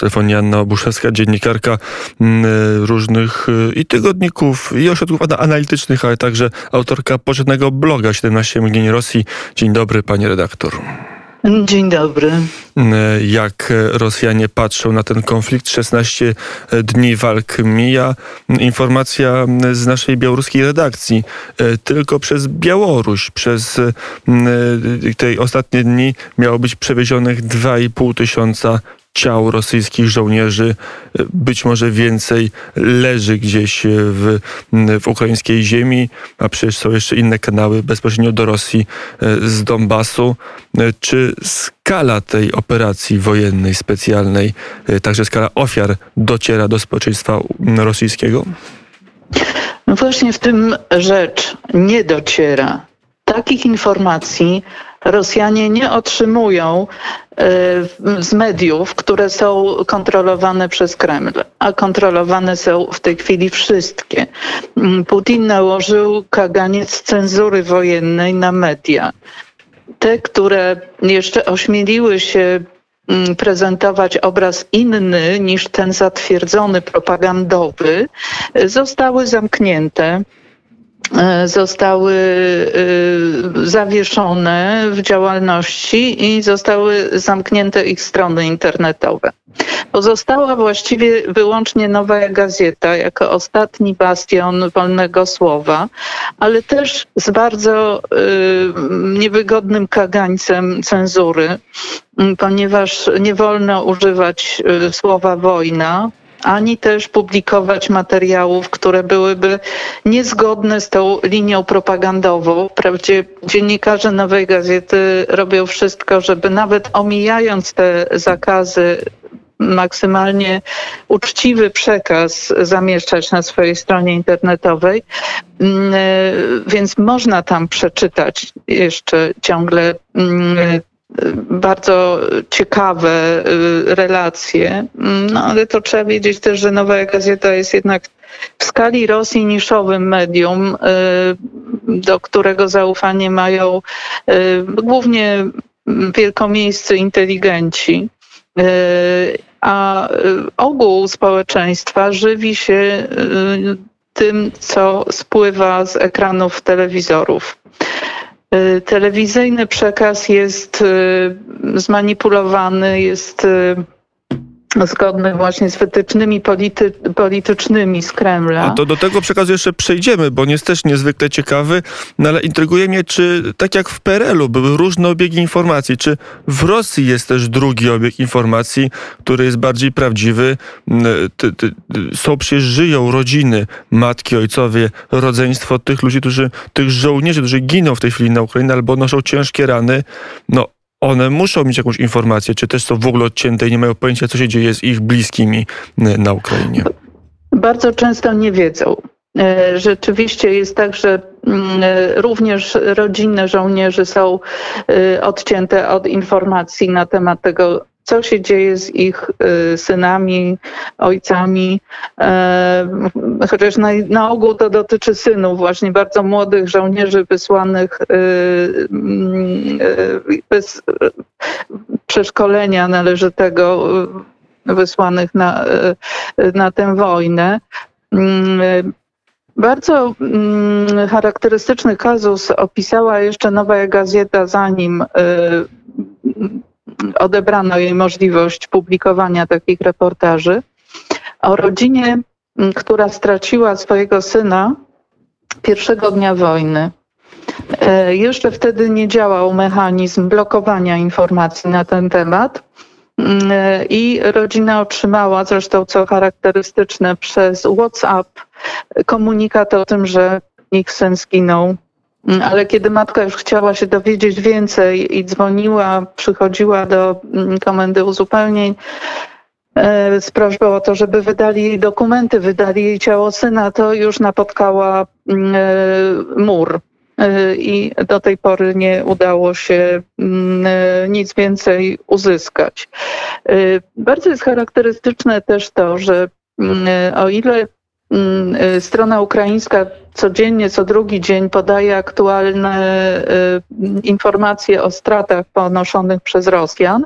telefonie Anna Obuszewska, dziennikarka różnych i tygodników, i ośrodków analitycznych, ale także autorka poczetnego bloga 17 mgnień Rosji. Dzień dobry, panie redaktor. Dzień dobry. Jak Rosjanie patrzą na ten konflikt, 16 dni walk mija. Informacja z naszej białoruskiej redakcji. Tylko przez Białoruś, przez tej ostatnie dni miało być przewiezionych 2,5 tysiąca ciał rosyjskich żołnierzy, być może więcej, leży gdzieś w, w ukraińskiej ziemi, a przecież są jeszcze inne kanały bezpośrednio do Rosji z Donbasu. Czy skala tej operacji wojennej, specjalnej, także skala ofiar dociera do społeczeństwa rosyjskiego? No właśnie w tym rzecz nie dociera. Takich informacji Rosjanie nie otrzymują e, z mediów, które są kontrolowane przez Kreml, a kontrolowane są w tej chwili wszystkie. Mm, Putin nałożył kaganiec cenzury wojennej na media. Te, które jeszcze ośmieliły się mm, prezentować obraz inny niż ten zatwierdzony propagandowy, zostały zamknięte zostały e, zawieszone w działalności i zostały zamknięte ich strony internetowe. Pozostała właściwie wyłącznie Nowa Gazeta jako ostatni bastion wolnego słowa, ale też z bardzo e, niewygodnym kagańcem cenzury, ponieważ nie wolno używać słowa wojna, ani też publikować materiałów, które byłyby niezgodne z tą linią propagandową. Wprawdzie dziennikarze Nowej Gazety robią wszystko, żeby nawet omijając te zakazy maksymalnie uczciwy przekaz zamieszczać na swojej stronie internetowej, mm, więc można tam przeczytać jeszcze ciągle mm, bardzo ciekawe y, relacje, no ale to trzeba wiedzieć też, że Nowa Gazeta jest jednak w skali Rosji niszowym medium, y, do którego zaufanie mają y, głównie wielkomiejscy inteligenci. A ogół społeczeństwa żywi się tym, co spływa z ekranów telewizorów. Y, telewizyjny przekaz jest y, zmanipulowany, jest zgodny właśnie z wytycznymi polity, politycznymi z Kremla. A to do tego przekazu jeszcze przejdziemy, bo on jest też niezwykle ciekawy, no ale intryguje mnie, czy tak jak w PRL-u były różne obiegi informacji, czy w Rosji jest też drugi obieg informacji, który jest bardziej prawdziwy. Ty, są przecież żyją rodziny, matki, ojcowie, rodzeństwo tych ludzi, którzy, tych żołnierzy, którzy giną w tej chwili na Ukrainie albo noszą ciężkie rany. No one muszą mieć jakąś informację, czy też są w ogóle odcięte i nie mają pojęcia, co się dzieje z ich bliskimi na Ukrainie? Bardzo często nie wiedzą. E, rzeczywiście jest tak, że mm, e, również rodziny żołnierzy są e, odcięte od informacji na temat tego, co się dzieje z ich y, synami, ojcami. E, chociaż na, na ogół to dotyczy synów, właśnie bardzo młodych żołnierzy wysłanych y, y, bez przeszkolenia należytego, wysłanych na, na tę wojnę. Mm, bardzo mm, charakterystyczny kazus opisała jeszcze Nowa Gazeta, zanim odebrano jej możliwość publikowania takich reportaży o rodzinie, która straciła swojego syna pierwszego dnia wojny. E, jeszcze wtedy nie działał mechanizm blokowania informacji na ten temat. E, I rodzina otrzymała, zresztą co charakterystyczne, przez WhatsApp komunikat o tym, że ich syn zginął Mm, ale kiedy matka już chciała się dowiedzieć więcej i dzwoniła, przychodziła do mm, komendy uzupełnień e, z prośbą o to, żeby wydali jej dokumenty, wydali jej ciało syna, to już napotkała mm, e, mur. E, I do tej pory nie udało się nic więcej uzyskać. Bardzo jest charakterystyczne też to, że o ile strona ukraińska codziennie, co drugi dzień podaje aktualne informacje o stratach ponoszonych przez Rosjan,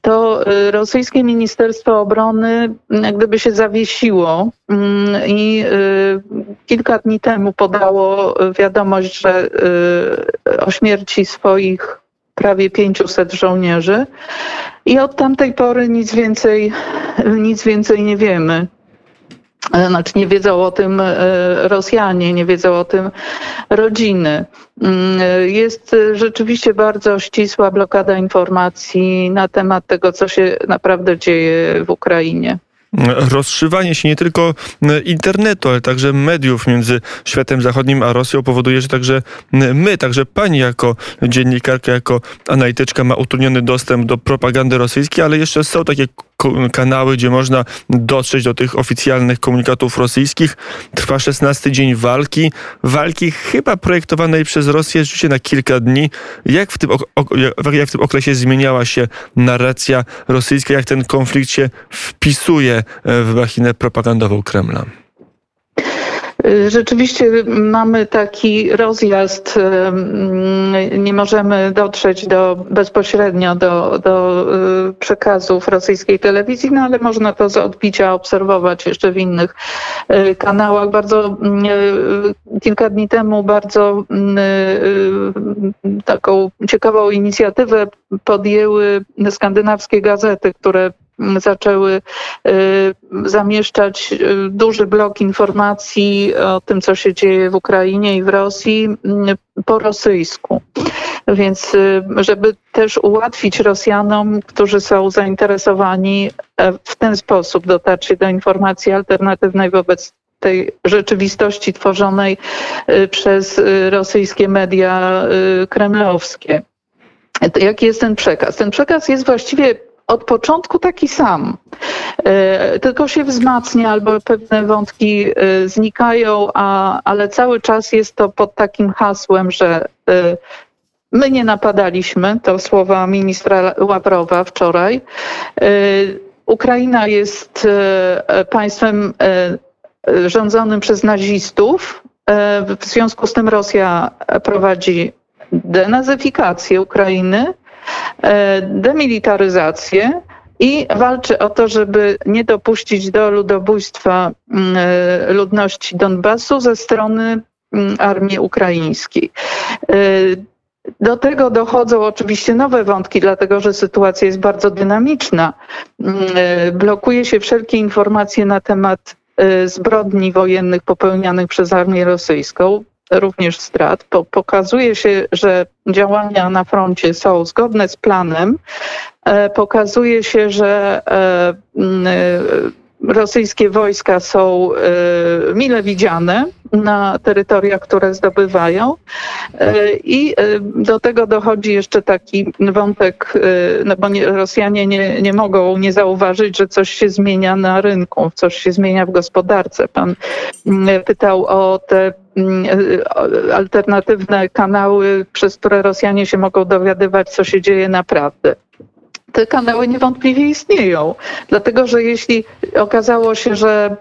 to rosyjskie Ministerstwo Obrony gdyby się zawiesiło mm, i kilka dni temu podało wiadomość, że o śmierci swoich prawie 500 żołnierzy i od tamtej pory nic więcej, nic więcej nie wiemy. E, znaczy nie wiedzą o tym e, Rosjanie, nie wiedzą o tym rodziny. Mm, e, jest rzeczywiście bardzo ścisła blokada informacji na temat tego, co się naprawdę dzieje w Ukrainie rozszywanie się nie tylko internetu, ale także mediów między światem zachodnim a Rosją powoduje, że także my, także pani jako dziennikarka, jako analityczka ma utrudniony dostęp do propagandy rosyjskiej, ale jeszcze są takie kanały, gdzie można dotrzeć do tych oficjalnych komunikatów rosyjskich. Trwa 16 dzień walki. Walki chyba projektowanej przez Rosję rzeczywiście na kilka dni. Jak w, tym, jak w tym okresie zmieniała się narracja rosyjska, jak ten konflikt się wpisuje w machinę propagandową Kremla? Rzeczywiście mamy taki rozjazd, nie możemy dotrzeć do, bezpośrednio do, do y, przekazów rosyjskiej telewizji, no ale można to z odbicia obserwować jeszcze w innych y, kanałach. Bardzo y, kilka dni temu bardzo taką ciekawą inicjatywę podjęły skandynawskie gazety, które zaczęły y, zamieszczać y, duży blok informacji o tym, co się dzieje w Ukrainie i w Rosji y, po rosyjsku. Więc, żeby też ułatwić Rosjanom, którzy są zainteresowani e, w ten sposób dotarcie do informacji alternatywnej wobec tej rzeczywistości tworzonej przez rosyjskie media kremlowskie. Jaki jest ten przekaz? Ten przekaz jest właściwie od początku taki sam, e, tylko się wzmacnia albo pewne wątki e, znikają, a, ale cały czas jest to pod takim hasłem, że e, my nie napadaliśmy, to słowa ministra Ławrowa wczoraj. Ukraina jest państwem rządzonym przez nazistów. W związku z tym Rosja prowadzi denazyfikację Ukrainy demilitaryzację i walczy o to, żeby nie dopuścić do ludobójstwa mm, e, ludności Donbasu ze strony mm, armii ukraińskiej. E, do tego dochodzą oczywiście nowe wątki, dlatego że sytuacja jest bardzo dynamiczna. Mm, blokuje się wszelkie informacje na temat zbrodni wojennych popełnianych przez armię rosyjską również strat. Po, pokazuje się, że działania na froncie są zgodne z planem. E, pokazuje się, że e, rosyjskie wojska są e, mile widziane na terytoriach, które zdobywają. E, I e, do tego dochodzi jeszcze taki wątek, no bo Rosjanie nie, nie mogą nie zauważyć, że coś się zmienia na rynku, coś się zmienia w gospodarce. Pan pytał o te alternatywne kanały, przez które Rosjanie się mogą dowiadywać, co się dzieje naprawdę te kanały niewątpliwie istnieją. Dlatego, że jeśli okazało się, że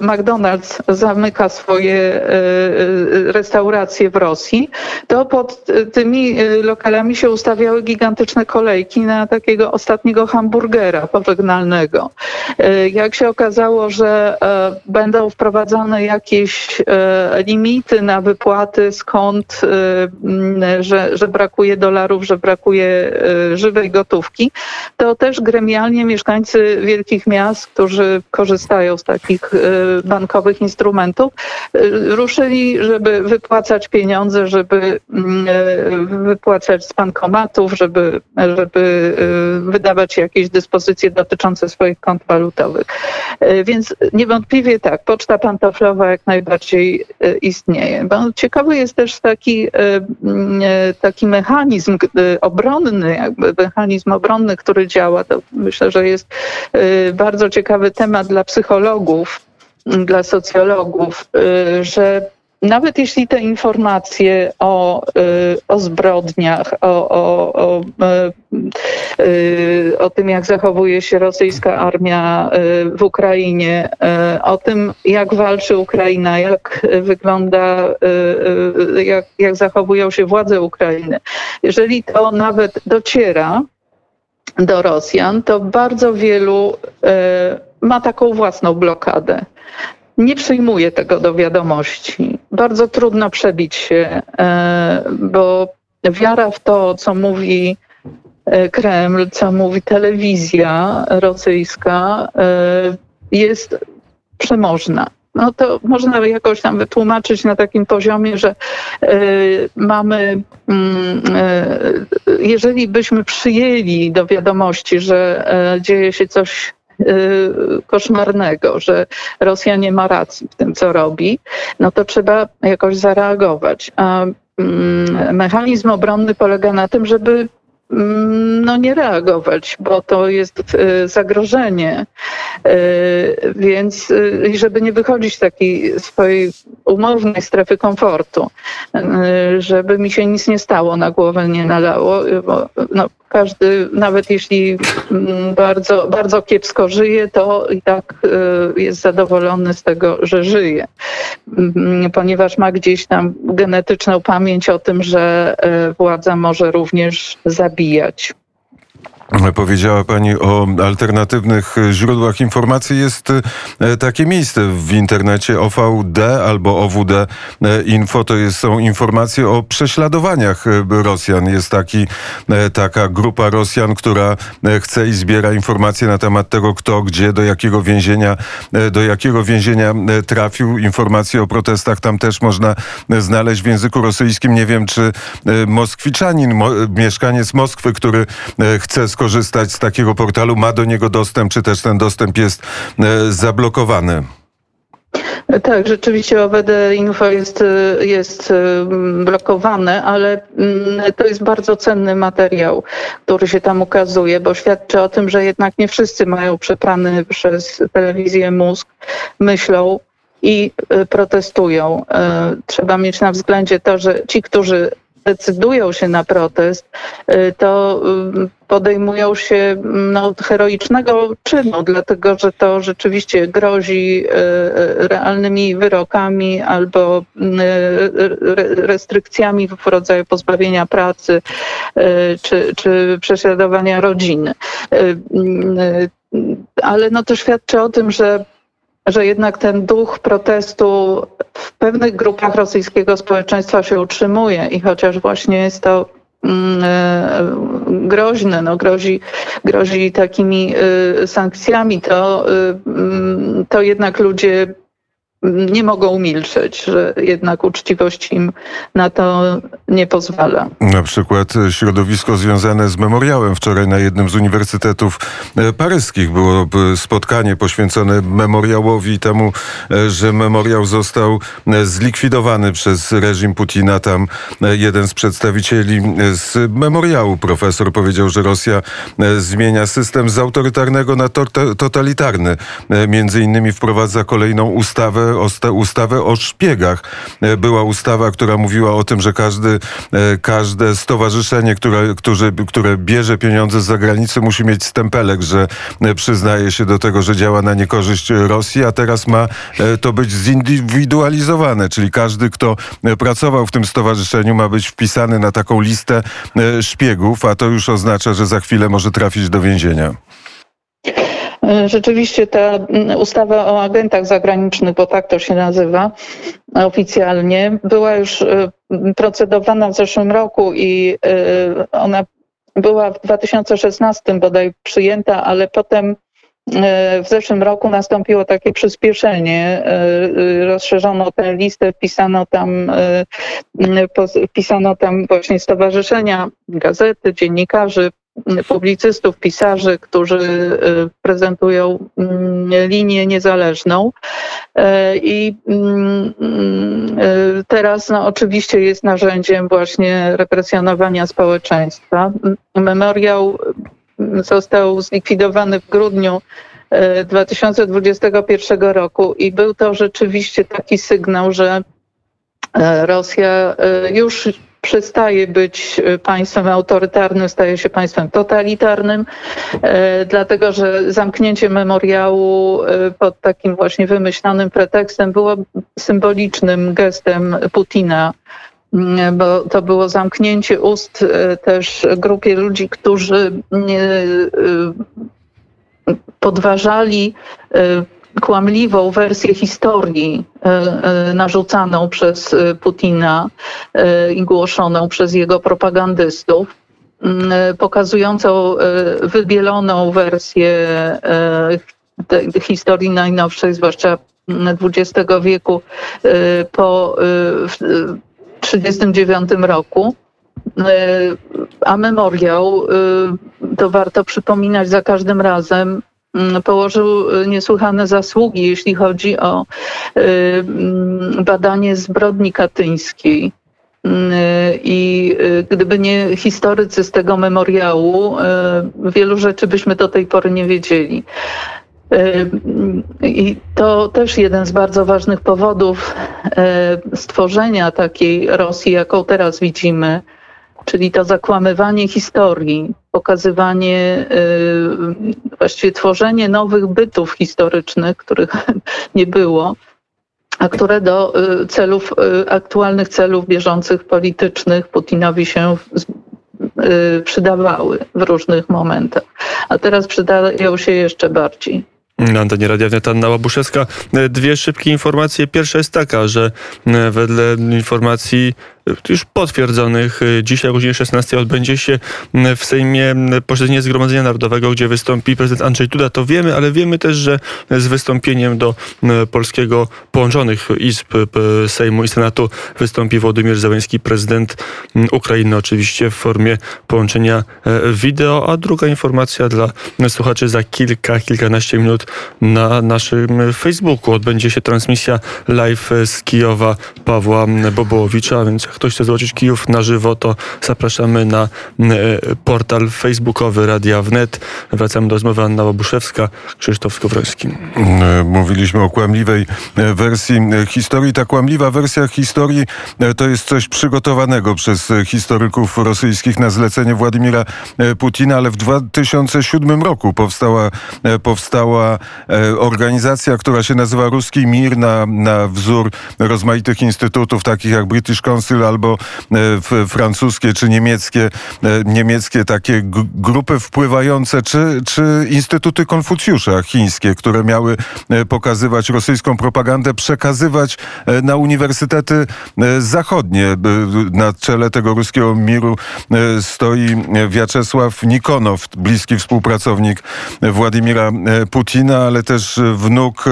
McDonald's zamyka swoje e, e, restauracje w Rosji, to pod tymi lokalami się ustawiały gigantyczne kolejki na takiego ostatniego hamburgera pożegnalnego. Jak się okazało, że będą wprowadzane jakieś limity na wypłaty, skąd, że, że brakuje dolarów, że brakuje żywej gotówki, to też gremialnie mieszkańcy wielkich miast, którzy korzystają z takich y, bankowych instrumentów, y, ruszyli, żeby wypłacać pieniądze, żeby mm, y, wypłacać z bankomatów, żeby, żeby wydawać jakieś dyspozycje dotyczące swoich kont walutowych. Więc niewątpliwie tak, poczta pantoflowa jak najbardziej istnieje. Bo ciekawy jest też taki, mm, taki mechanizm obronny, jakby mechanizm obronny, który działa. To myślę, że jest bardzo ciekawy temat dla psychologów, dla socjologów, y, że nawet jeśli te informacje o, o zbrodniach, o, o, o, o tym, jak zachowuje się rosyjska armia w Ukrainie, o tym, jak walczy Ukraina, jak wygląda, jak, jak zachowują się władze Ukrainy, jeżeli to nawet dociera, do Rosjan, to bardzo wielu ma taką własną blokadę. Nie przyjmuje tego do wiadomości. Bardzo trudno przebić się, e, bo wiara w to, co mówi e, Kreml, co mówi telewizja rosyjska, jest przemożna no to można jakoś tam wytłumaczyć na takim poziomie, że mamy, y, jeżeli byśmy przyjęli do wiadomości, że dzieje się coś koszmarnego, że Rosja nie ma racji w tym, co robi, no to trzeba jakoś zareagować. A mm, mechanizm obronny polega na tym, żeby Mm, no nie reagować, bo to jest y, zagrożenie. Y, więc y, żeby nie wychodzić z takiej swojej umownej strefy komfortu, żeby mi się nic nie stało, na głowę nie nalało, bo no, każdy, nawet jeśli mm, bardzo, bardzo kiepsko żyje, to i tak jest zadowolony z tego, że żyje, mm, ponieważ ma gdzieś tam genetyczną pamięć o tym, że władza może również zabijać. Powiedziała Pani o alternatywnych źródłach informacji. Jest e, takie miejsce w internecie OVD albo OWD e, Info. To jest, są informacje o prześladowaniach e, Rosjan. Jest taki, taka grupa Rosjan, która chce i zbiera informacje na temat tego, kto, gdzie, do jakiego więzienia, do jakiego więzienia trafił. Informacje o protestach tam też można znaleźć w języku rosyjskim. Nie wiem, czy Moskwiczanin, mieszkaniec Moskwy, który chce skorzystać z takiego portalu, ma do niego dostęp, czy też ten dostęp jest e, zablokowany? Tak, rzeczywiście OWD Info jest, jest e, blokowane, ale mm, to jest bardzo cenny materiał, który się tam ukazuje, bo świadczy o tym, że jednak nie wszyscy mają przeprany przez telewizję mózg, myślą i e, protestują. Trzeba mieć na względzie to, że ci, którzy decydują się na protest, y, to y, podejmują się mm, no, heroicznego czynu, dlatego że to rzeczywiście grozi y, realnymi wyrokami albo restrykcjami w rodzaju pozbawienia pracy czy, czy prześladowania rodziny. Ale no to świadczy o tym, że że jednak ten duch protestu w pewnych grupach rosyjskiego społeczeństwa się utrzymuje i chociaż właśnie jest to mm, e, groźne, no grozi, grozi takimi e, sankcjami, to, e, mm, to jednak ludzie nie mogą milczeć, że jednak uczciwość im na to nie pozwala. Na przykład środowisko związane z memoriałem. Wczoraj na jednym z uniwersytetów e, paryskich było e, spotkanie poświęcone memoriałowi temu, e, że memoriał został zlikwidowany przez reżim Putina. Tam jeden z przedstawicieli z memoriału, profesor, powiedział, że Rosja zmienia system z autorytarnego na totalitarny. Między innymi wprowadza kolejną ustawę ustawę o szpiegach. E, była ustawa, która mówiła o tym, że każdy, e, każde stowarzyszenie, które, które, które bierze pieniądze z zagranicy, musi mieć stempelek, że e, przyznaje się do tego, że działa na niekorzyść Rosji, a teraz ma to być zindywidualizowane, czyli każdy, kto pracował w tym stowarzyszeniu, ma być wpisany na taką listę szpiegów, a to już oznacza, że za chwilę może trafić do więzienia. E, rzeczywiście ta mm, ustawa o agentach zagranicznych, bo tak to się nazywa oficjalnie, była już e, procedowana w zeszłym roku i e, ona była w 2016 bodaj przyjęta, ale potem w zeszłym roku nastąpiło takie przyspieszenie. Rozszerzono tę listę, wpisano tam, wpisano tam właśnie stowarzyszenia, gazety, dziennikarzy, publicystów, pisarzy, którzy y, prezentują mm, linię niezależną. E, I mm, y, teraz no, oczywiście jest narzędziem właśnie represjonowania społeczeństwa. Memoriał został zlikwidowany w grudniu 2021 e, roku i był to rzeczywiście taki sygnał, że Rosja już przestaje być państwem autorytarnym, staje się państwem totalitarnym, dlatego że zamknięcie memoriału pod takim właśnie wymyślonym pretekstem było symbolicznym gestem Putina Mm, bo to było zamknięcie ust e, też grupie ludzi, którzy e, podważali e, kłamliwą wersję historii narzucaną przez Putina i głoszoną przez jego propagandystów, mm, pokazującą wybieloną wersję historii najnowszej, zwłaszcza XX wieku, po 1939 roku. E, a memoriał, e, to warto przypominać za każdym razem, mm, położył niesłychane zasługi, jeśli chodzi o e, mm, badanie zbrodni katyńskiej. Mm, I gdyby nie historycy z tego memoriału, wielu rzeczy byśmy do tej pory nie wiedzieli. I to też jeden z bardzo ważnych powodów stworzenia takiej Rosji, jaką teraz widzimy, czyli to zakłamywanie historii, pokazywanie, właściwie tworzenie nowych bytów historycznych, których nie było, a które do celów, aktualnych celów bieżących politycznych Putinowi się przydawały w różnych momentach. A teraz przydają się jeszcze bardziej. Na antenie Radia Wnet Łabuszewska. Dwie szybkie informacje. Pierwsza jest taka, że wedle informacji już potwierdzonych. Dzisiaj o godzinie 16 odbędzie się w Sejmie posiedzenie Zgromadzenia Narodowego, gdzie wystąpi prezydent Andrzej Duda. To wiemy, ale wiemy też, że z wystąpieniem do polskiego połączonych izb Sejmu i Senatu wystąpi Władimir Zełenski, prezydent Ukrainy, oczywiście w formie połączenia wideo. A druga informacja dla słuchaczy za kilka, kilkanaście minut na naszym Facebooku odbędzie się transmisja live z Kijowa Pawła Bobołowicza, więc ktoś chce zobaczyć Kijów na żywo, to zapraszamy na e, portal facebookowy Radia Wnet. Wracamy do rozmowy Anna Łabuszewska, Krzysztof Skowroński. E, mówiliśmy o kłamliwej e, wersji historii. Ta kłamliwa wersja historii to jest coś przygotowanego przez historyków rosyjskich na zlecenie Władimira Putina, ale w 2007 roku powstała, powstała organizacja, która się nazywa Ruski Mir na, na wzór rozmaitych instytutów, takich jak British Council albo e, francuskie czy niemieckie, e, niemieckie takie grupy wpływające, czy, czy instytuty Konfucjusza chińskie, które miały e, pokazywać rosyjską propagandę, przekazywać na uniwersytety zachodnie. Na czele tego ruskiego miru stoi Wiaczesław Nikonow, bliski współpracownik Władimira Putina, ale też wnuk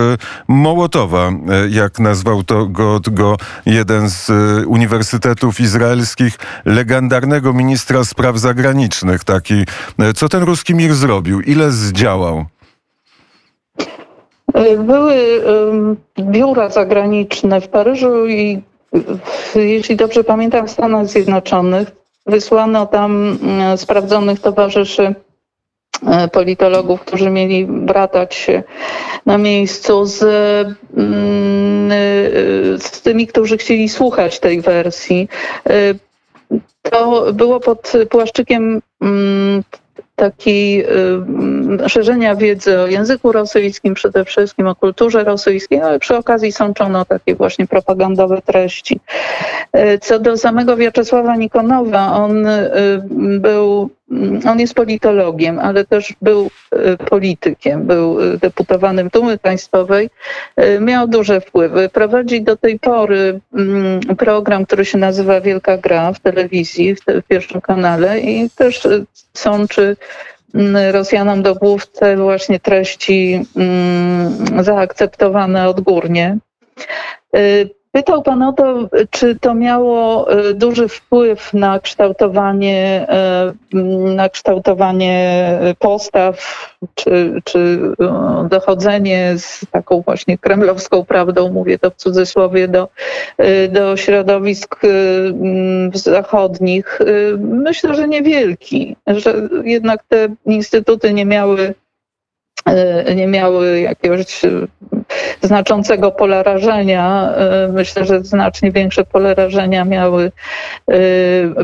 Mołotowa, jak nazwał to go, go jeden z uniwersytetów uniwersytetów izraelskich legendarnego ministra spraw zagranicznych. Taki, e, co ten ruski mir zrobił? Ile zdziałał? Były biura zagraniczne w Paryżu i jeśli dobrze pamiętam w Stanach Zjednoczonych wysłano tam sprawdzonych towarzyszy e, politologów, którzy mieli bratać na miejscu z, mm, y, z tymi, którzy chcieli słuchać tej wersji. Y, to było pod płaszczykiem mm, takiej y, szerzenia wiedzy o języku rosyjskim, przede wszystkim o kulturze rosyjskiej, ale przy okazji sączono takie właśnie propagandowe treści. Co do samego Wiaczesława Nikonowa, on był on jest politologiem, ale też był politykiem, był deputowanym Dumy Państwowej, miał duże wpływy. Prowadzi do tej pory mm, program, który się nazywa Wielka Gra w telewizji, w pierwszym kanale i też sączy mm, Rosjanom do głów te właśnie treści mm, zaakceptowane odgórnie. Pytał Pan o to, czy to miało e, duży wpływ na kształtowanie, e, na kształtowanie postaw, czy, czy dochodzenie z taką właśnie kremlowską prawdą, mówię to w cudzysłowie, do, e, do środowisk zachodnich. Myślę, że niewielki, że jednak te instytuty nie miały nie miały jakiegoś znaczącego pole rażenia. Myślę, że znacznie większe pole rażenia miały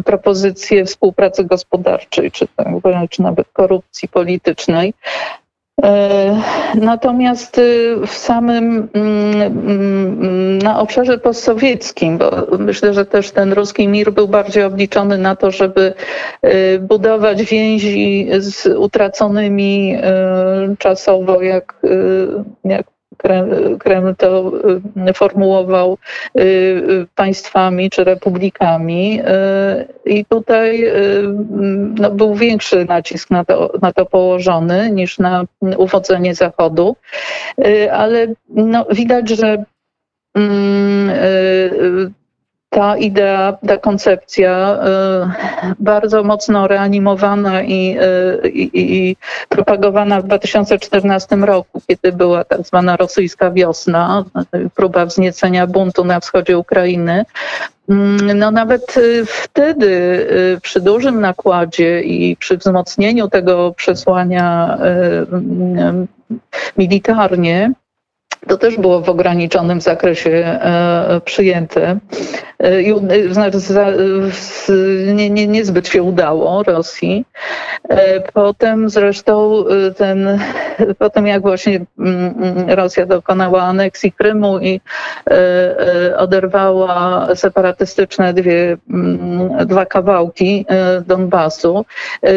propozycje współpracy gospodarczej, czy, tak, czy nawet korupcji politycznej. E, natomiast w samym mm, mm, na obszarze postsowieckim, bo myślę, że też ten ruski mir był bardziej obliczony na to, żeby budować więzi z utraconymi czasowo, jak, jak Kreml to y, formułował y, y, państwami czy republikami. I tutaj no, był większy nacisk na to, na to położony niż na uwodzenie Zachodu. Ale no, widać, że mm, ta idea, ta koncepcja y, bardzo mocno reanimowana i, y, i, i, propagowana w 2014 roku, kiedy była tak zwana rosyjska wiosna, próba wzniecenia buntu na wschodzie Ukrainy. Mm, no nawet wtedy przy dużym nakładzie i przy wzmocnieniu tego przesłania militarnie, to też było w ograniczonym zakresie e, przyjęte. E, znaczy, nie, nie, niezbyt się udało Rosji. E, potem zresztą ten, potem jak właśnie mm, Rosja dokonała aneksji Krymu i oderwała separatystyczne dwie, mm, dwa kawałki Donbasu,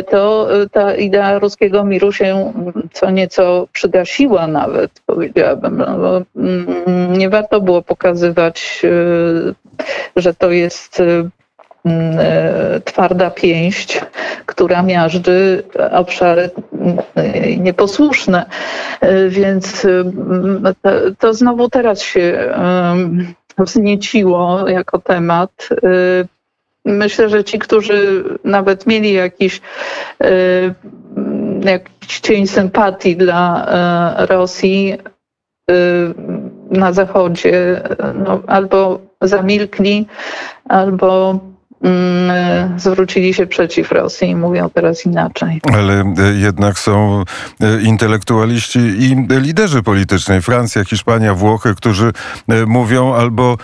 to ta idea ruskiego miru się co nieco przygasiła nawet, powiedziałabym no, mm, nie warto było pokazywać, y, że to jest y, mm, e, twarda pięść, która miażdży obszary y, nieposłuszne. Więc to, to znowu teraz się wznieciło jako temat. Myślę, że ci, którzy nawet mieli jakiś, jakiś cień sympatii dla Rosji, Y, na Zachodzie no, albo zamilkli, albo zwrócili się przeciw Rosji i mówią teraz inaczej. Ale e, jednak są e, intelektualiści i liderzy polityczni, Francja, Hiszpania, Włochy, którzy e, mówią albo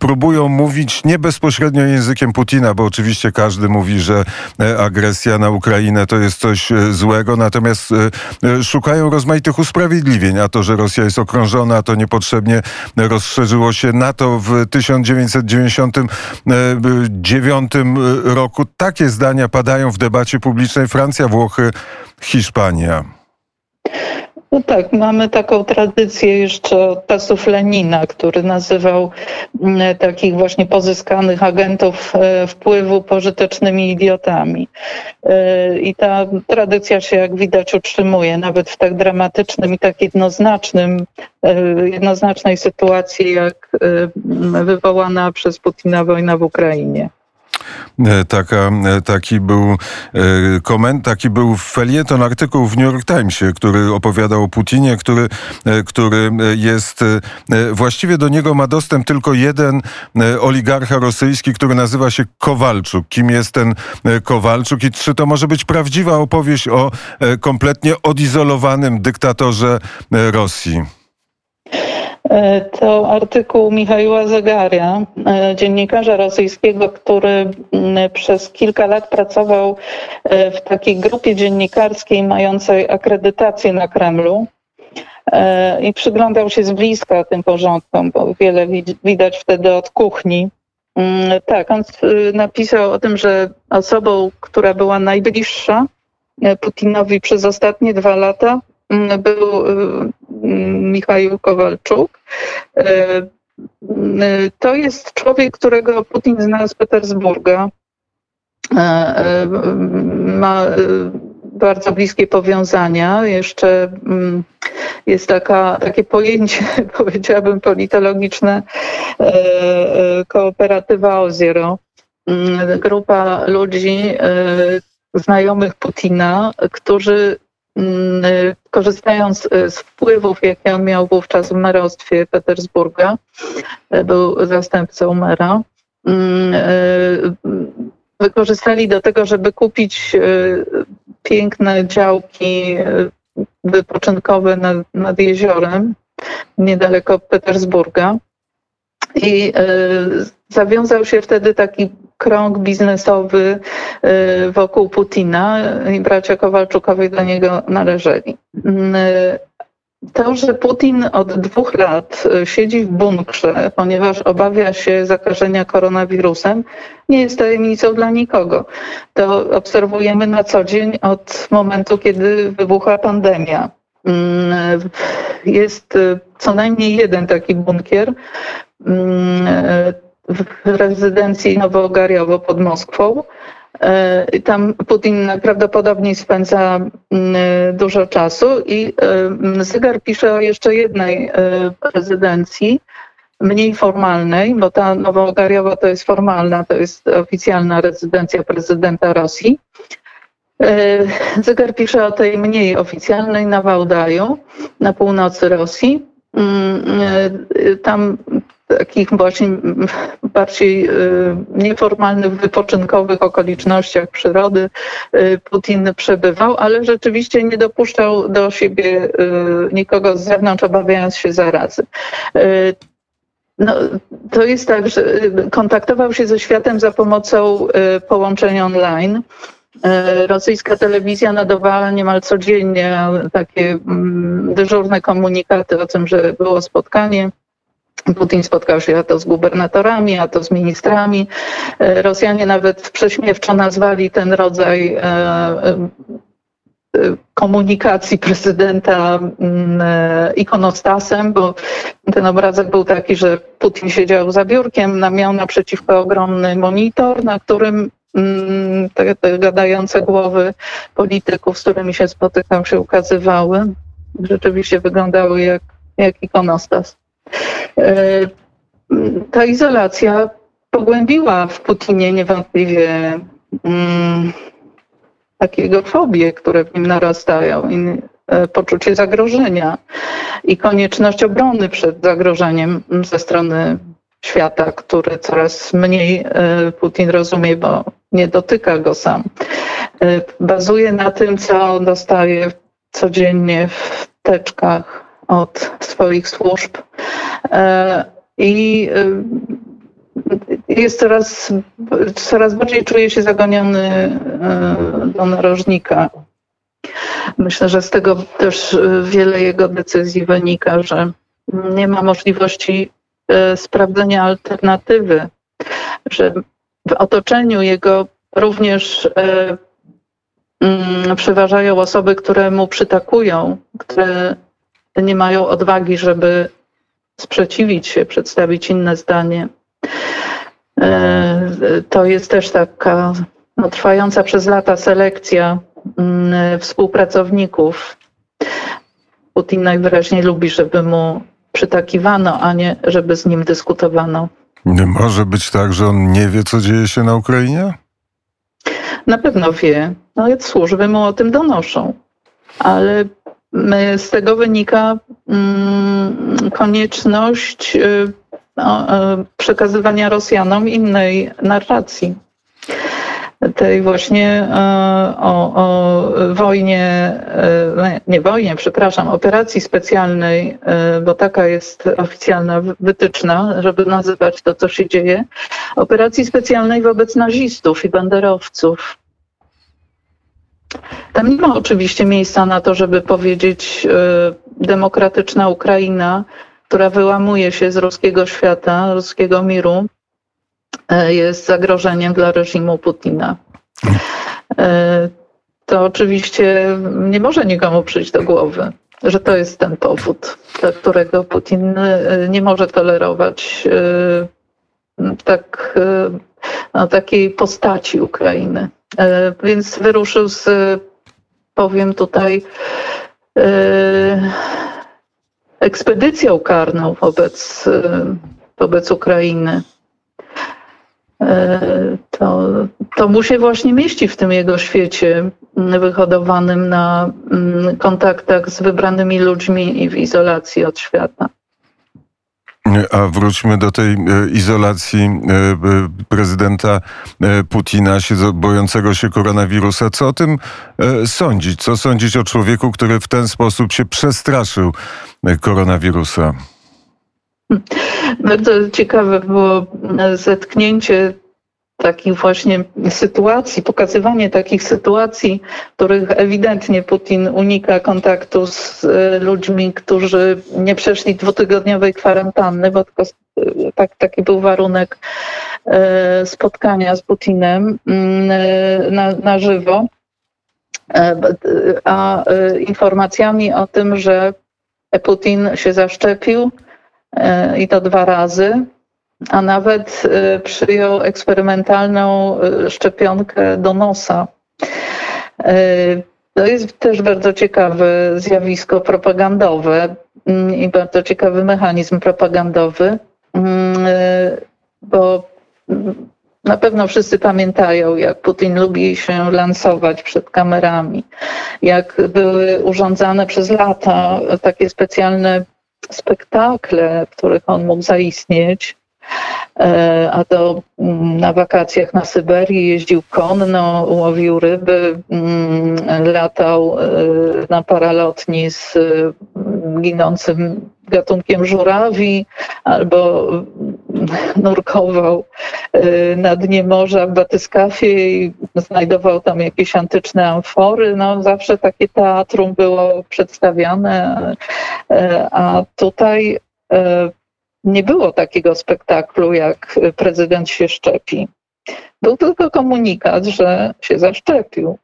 próbują mówić nie bezpośrednio językiem Putina, bo oczywiście każdy mówi, że agresja na Ukrainę to jest coś złego, natomiast szukają rozmaitych usprawiedliwień, a to, że Rosja jest okrążona, to niepotrzebnie rozszerzyło się NATO w 1999 2010 roku. Takie zdania padają w debacie publicznej Francja, Włochy, Hiszpania. No tak, mamy taką tradycję jeszcze od czasów Lenina, który nazywał mm, takich właśnie pozyskanych agentów e, wpływu pożytecznymi idiotami. E, I ta tradycja się, jak widać, utrzymuje, nawet w tak dramatycznym i tak jednoznacznym, e, jednoznacznej sytuacji, jak wywołana przez Putina wojna w Ukrainie. E, taka, e, taki był e, koment, taki był felieton, artykuł w New York Timesie, który opowiadał o Putinie, który, który jest, właściwie do niego ma dostęp tylko jeden oligarcha rosyjski, który nazywa się Kowalczuk. Kim jest ten Kowalczuk i czy to może być prawdziwa opowieść o kompletnie odizolowanym dyktatorze Rosji? E, to artykuł Michała Zagaria, e, dziennikarza rosyjskiego, który przez kilka lat pracował e, w takiej grupie dziennikarskiej mającej akredytację na Kremlu i przyglądał się z bliska tym porządkom, bo wiele widać wtedy od kuchni. Mm, tak, on napisał o tym, że osobą, która była najbliższa Putinowi przez ostatnie dwa lata, był Michał Kowalczuk. E, to jest człowiek, którego Putin zna z Petersburga. E, e, ma bardzo bliskie powiązania. Jeszcze mm, jest taka, takie pojęcie, powiedziałabym, politologiczne kooperatywa Oziero. Mm, grupa ludzi znajomych Putina, którzy Mm, korzystając y, z wpływów, jakie on miał wówczas w merostwie Petersburga, y, był zastępcą mera, mm, wykorzystali do tego, żeby kupić piękne działki wypoczynkowe nad, nad jeziorem niedaleko Petersburga. I zawiązał się wtedy taki krąg biznesowy wokół Putina i bracia Kowalczukowie do niego należeli. To, że Putin od dwóch lat e, siedzi w bunkrze, ponieważ obawia się zakażenia koronawirusem, nie jest tajemnicą dla nikogo. To obserwujemy na co dzień od momentu, kiedy wybuchła pandemia. Mm, jest e, co najmniej jeden taki bunkier mm, w rezydencji Nowogariowo pod Moskwą. E, tam Putin prawdopodobnie spędza mm, dużo czasu i e, Zegar pisze o jeszcze jednej prezydencji, mniej formalnej, bo ta Nowogariowa to jest formalna, to jest oficjalna rezydencja prezydenta Rosji. E, Zegar pisze o tej mniej oficjalnej na Wałdaju, na północy Rosji. Mm, tam takich właśnie bardziej y, nieformalnych, wypoczynkowych okolicznościach przyrody Putin przebywał, ale rzeczywiście nie dopuszczał do siebie nikogo z zewnątrz, obawiając się zarazy. No, to jest tak, że kontaktował się ze światem za pomocą połączeń online. Rosyjska telewizja nadawała niemal codziennie takie mm, dyżurne komunikaty o tym, że było spotkanie Putin spotkał się a to z gubernatorami, a to z ministrami. E, Rosjanie nawet prześmiewczo nazwali ten rodzaj e, e, komunikacji prezydenta mm, ikonostasem, bo ten obrazek był taki, że Putin siedział za biurkiem, miał naprzeciwko ogromny monitor, na którym te, te gadające głowy polityków, z którymi się spotykał, się ukazywały. Rzeczywiście wyglądały jak, jak ikonostas. E, ta izolacja pogłębiła w Putinie niewątpliwie mm, takiego fobię, które w nim narastają, i e, poczucie zagrożenia i konieczność obrony przed zagrożeniem ze strony świata, który coraz mniej e, Putin rozumie, bo nie dotyka go sam. Bazuje na tym, co dostaje codziennie w teczkach od swoich służb e, i e, jest coraz, coraz bardziej czuje się zagoniony e, do narożnika. Myślę, że z tego też wiele jego decyzji wynika, że nie ma możliwości sprawdzenia alternatywy, że w otoczeniu jego również mm, przeważają osoby, które mu przytakują, które nie mają odwagi, żeby sprzeciwić się, przedstawić inne zdanie. E, to jest też taka no, trwająca przez lata selekcja mm, współpracowników. Putin najwyraźniej lubi, żeby mu przytakiwano, a nie żeby z nim dyskutowano. Nie może być tak, że on nie wie, co dzieje się na Ukrainie? Na pewno wie. No, służby mu o tym donoszą. Ale z tego wynika mm, konieczność y, no, y, przekazywania Rosjanom innej narracji. Tej właśnie y, o, o wojnie, nie wojnie, przepraszam, operacji specjalnej, bo taka jest oficjalna wytyczna, żeby nazywać to, co się dzieje, operacji specjalnej wobec nazistów i banderowców. Tam nie ma oczywiście miejsca na to, żeby powiedzieć demokratyczna Ukraina, która wyłamuje się z ruskiego świata, ruskiego miru, jest zagrożeniem dla reżimu Putina. Y, to oczywiście nie może nikomu przyjść do głowy, że to jest ten powód, dla którego Putin nie może tolerować tak, no, takiej postaci Ukrainy. E, więc wyruszył z, powiem tutaj, e, ekspedycją karną wobec, e, wobec Ukrainy. To, to mu się właśnie mieści w tym jego świecie wyhodowanym na mm, kontaktach z wybranymi ludźmi i w izolacji od świata. A wróćmy do tej e, izolacji e, prezydenta e, Putina, się bojącego się koronawirusa. Co o tym sądzić? Co sądzić o człowieku, który w ten sposób się przestraszył koronawirusa? Bardzo ciekawe było zetknięcie takich właśnie sytuacji, pokazywanie takich sytuacji, w których ewidentnie Putin unika kontaktu z e, ludźmi, którzy nie przeszli dwutygodniowej kwarantanny, bo tylko e, tak, taki był warunek e, spotkania z Putinem mm, na, na żywo. A informacjami o tym, że Putin się zaszczepił i to dwa razy, a nawet y, przyjął eksperymentalną y, szczepionkę do nosa. To jest też bardzo ciekawe zjawisko propagandowe mm, i bardzo ciekawy mechanizm propagandowy, mm, bo na pewno wszyscy pamiętają, jak Putin lubi się lansować przed kamerami, jak były urządzane przez lata takie specjalne spektakle, w których on mógł zaistnieć. E, a to mm, na wakacjach na Syberii jeździł konno, łowił ryby, mm, latał e, na paralotni z mm, ginącym gatunkiem żurawi albo nurkował e, na dnie morza w batyskafie i znajdował tam jakieś antyczne amfory. No, zawsze takie teatrum było przedstawiane, a tutaj nie było takiego spektaklu, jak prezydent się szczepi. Był tylko komunikat, że się zaszczepił.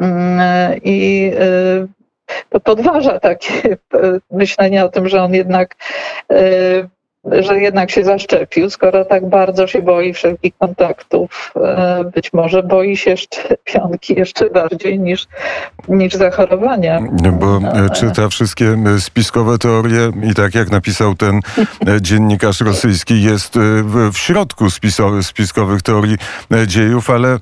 Mm, I y, to podważa takie myślenie o tym, że on jednak y, że jednak się zaszczepił, skoro tak bardzo się boi wszelkich kontaktów. E, być może boi się szczepionki jeszcze bardziej niż, niż zachorowania. Bo e, czyta wszystkie e, spiskowe teorie i tak jak napisał ten dziennikarz rosyjski, jest w środku spiskowych teorii dziejów, ale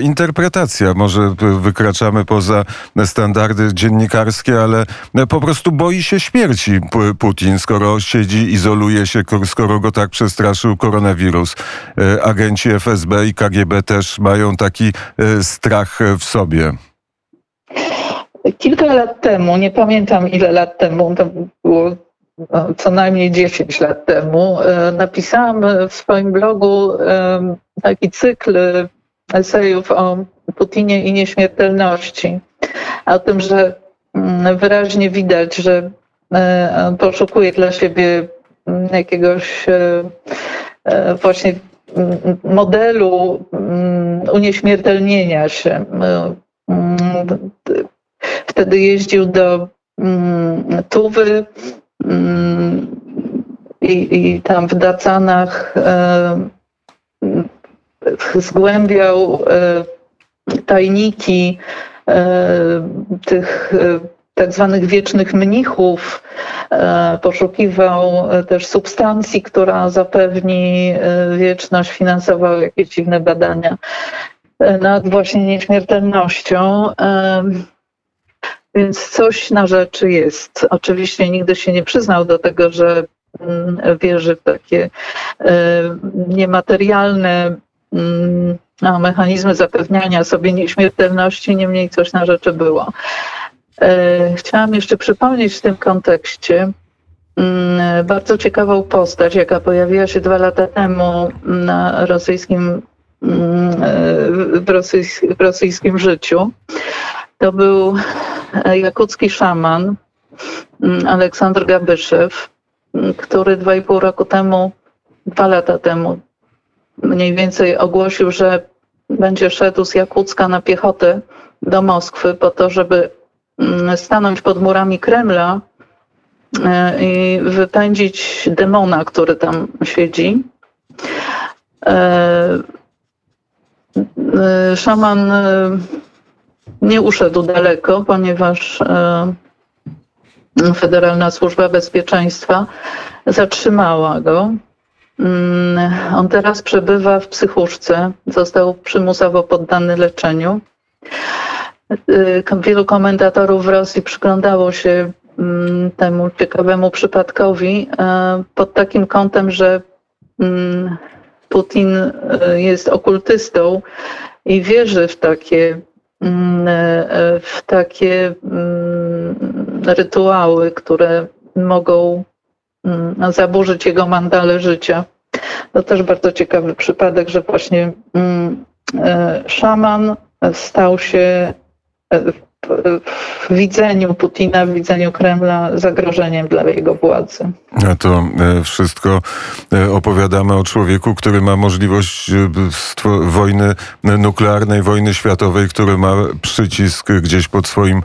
interpretacja. Może wykraczamy poza standardy dziennikarskie, ale po prostu boi się śmierci Putin, skoro siedzi, izoluje się skoro go tak przestraszył koronawirus. E, agenci FSB i KGB też mają taki e, strach w sobie. Kilka lat temu, nie pamiętam ile lat temu, to było no, co najmniej 10 lat temu, e, napisałam w swoim blogu taki cykl esejów o Putinie i nieśmiertelności. O tym, że mm, wyraźnie widać, że poszukuje dla siebie jakiegoś e, e, właśnie modelu unieśmiertelnienia się. Wtedy jeździł do Tuwy i, i tam w Dacanach e, zgłębiał tajniki tych tak zwanych wiecznych mnichów, e, poszukiwał też substancji, która zapewni e, wieczność, finansował jakieś dziwne badania e, nad właśnie nieśmiertelnością. Więc coś na rzeczy jest. Oczywiście nigdy się nie przyznał do tego, że mm, wierzy w takie niematerialne mm, mechanizmy zapewniania sobie nieśmiertelności, niemniej coś na rzeczy było. E, chciałam jeszcze przypomnieć w tym kontekście mm, bardzo ciekawą postać, jaka pojawiła się dwa lata temu na rosyjskim, mm, e, w, rosyjskim, w rosyjskim życiu. To był jakucki szaman mm, Aleksander Gabyszew, który dwa i pół roku temu, dwa lata temu mniej więcej ogłosił, że będzie szedł z Jakucka na piechotę do Moskwy po to, żeby stanąć pod murami Kremla e, i wypędzić demona, który tam siedzi. E, e, szaman nie uszedł daleko, ponieważ Federalna Służba Bezpieczeństwa zatrzymała go. Mm, on teraz przebywa w psychuszce, został przymusowo poddany leczeniu. Y, wielu komentatorów w Rosji przyglądało się mm, temu ciekawemu przypadkowi e, pod takim kątem, że mm, Putin e, jest okultystą i wierzy w takie, mm, w takie rytuały, które mogą zaburzyć jego mandale życia. To też bardzo ciekawy przypadek, że właśnie szaman stał się w widzeniu Putina, w widzeniu Kremla zagrożeniem dla jego władzy. A to e, wszystko e, opowiadamy o człowieku, który ma możliwość e, wojny nuklearnej, wojny światowej, który ma przycisk gdzieś pod swoim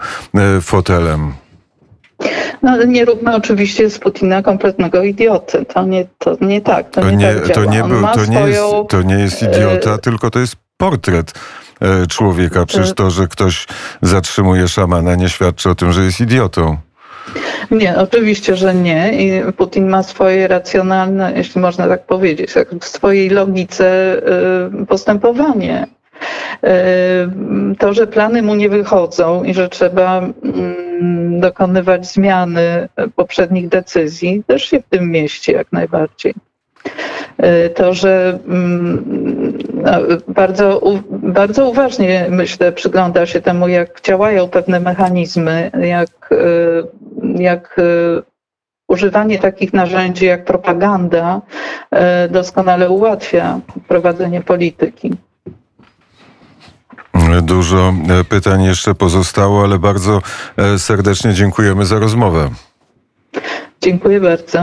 fotelem. No nie róbmy oczywiście z Putina kompletnego idioty. To nie, to nie tak. To, To nie, nie, tak to nie, był, to nie, jest, to nie jest idiota, tylko to jest portret człowieka. Przecież to, że ktoś zatrzymuje szamana, nie świadczy o tym, że jest idiotą. Nie, oczywiście, że nie. I Putin ma swoje racjonalne, jeśli można tak powiedzieć, tak, w swojej logice y, postępowanie. To, że plany mu nie wychodzą i że trzeba mm, dokonywać zmiany poprzednich decyzji, też się w tym mieści jak najbardziej. Y, To, że mm, bardzo, bardzo uważnie, myślę, przygląda się temu, jak działają pewne mechanizmy, jak, y, jak y, używanie takich narzędzi jak propaganda doskonale ułatwia prowadzenie polityki. Dużo e, pytań jeszcze pozostało, ale bardzo e, serdecznie dziękujemy za rozmowę. Dziękuję bardzo.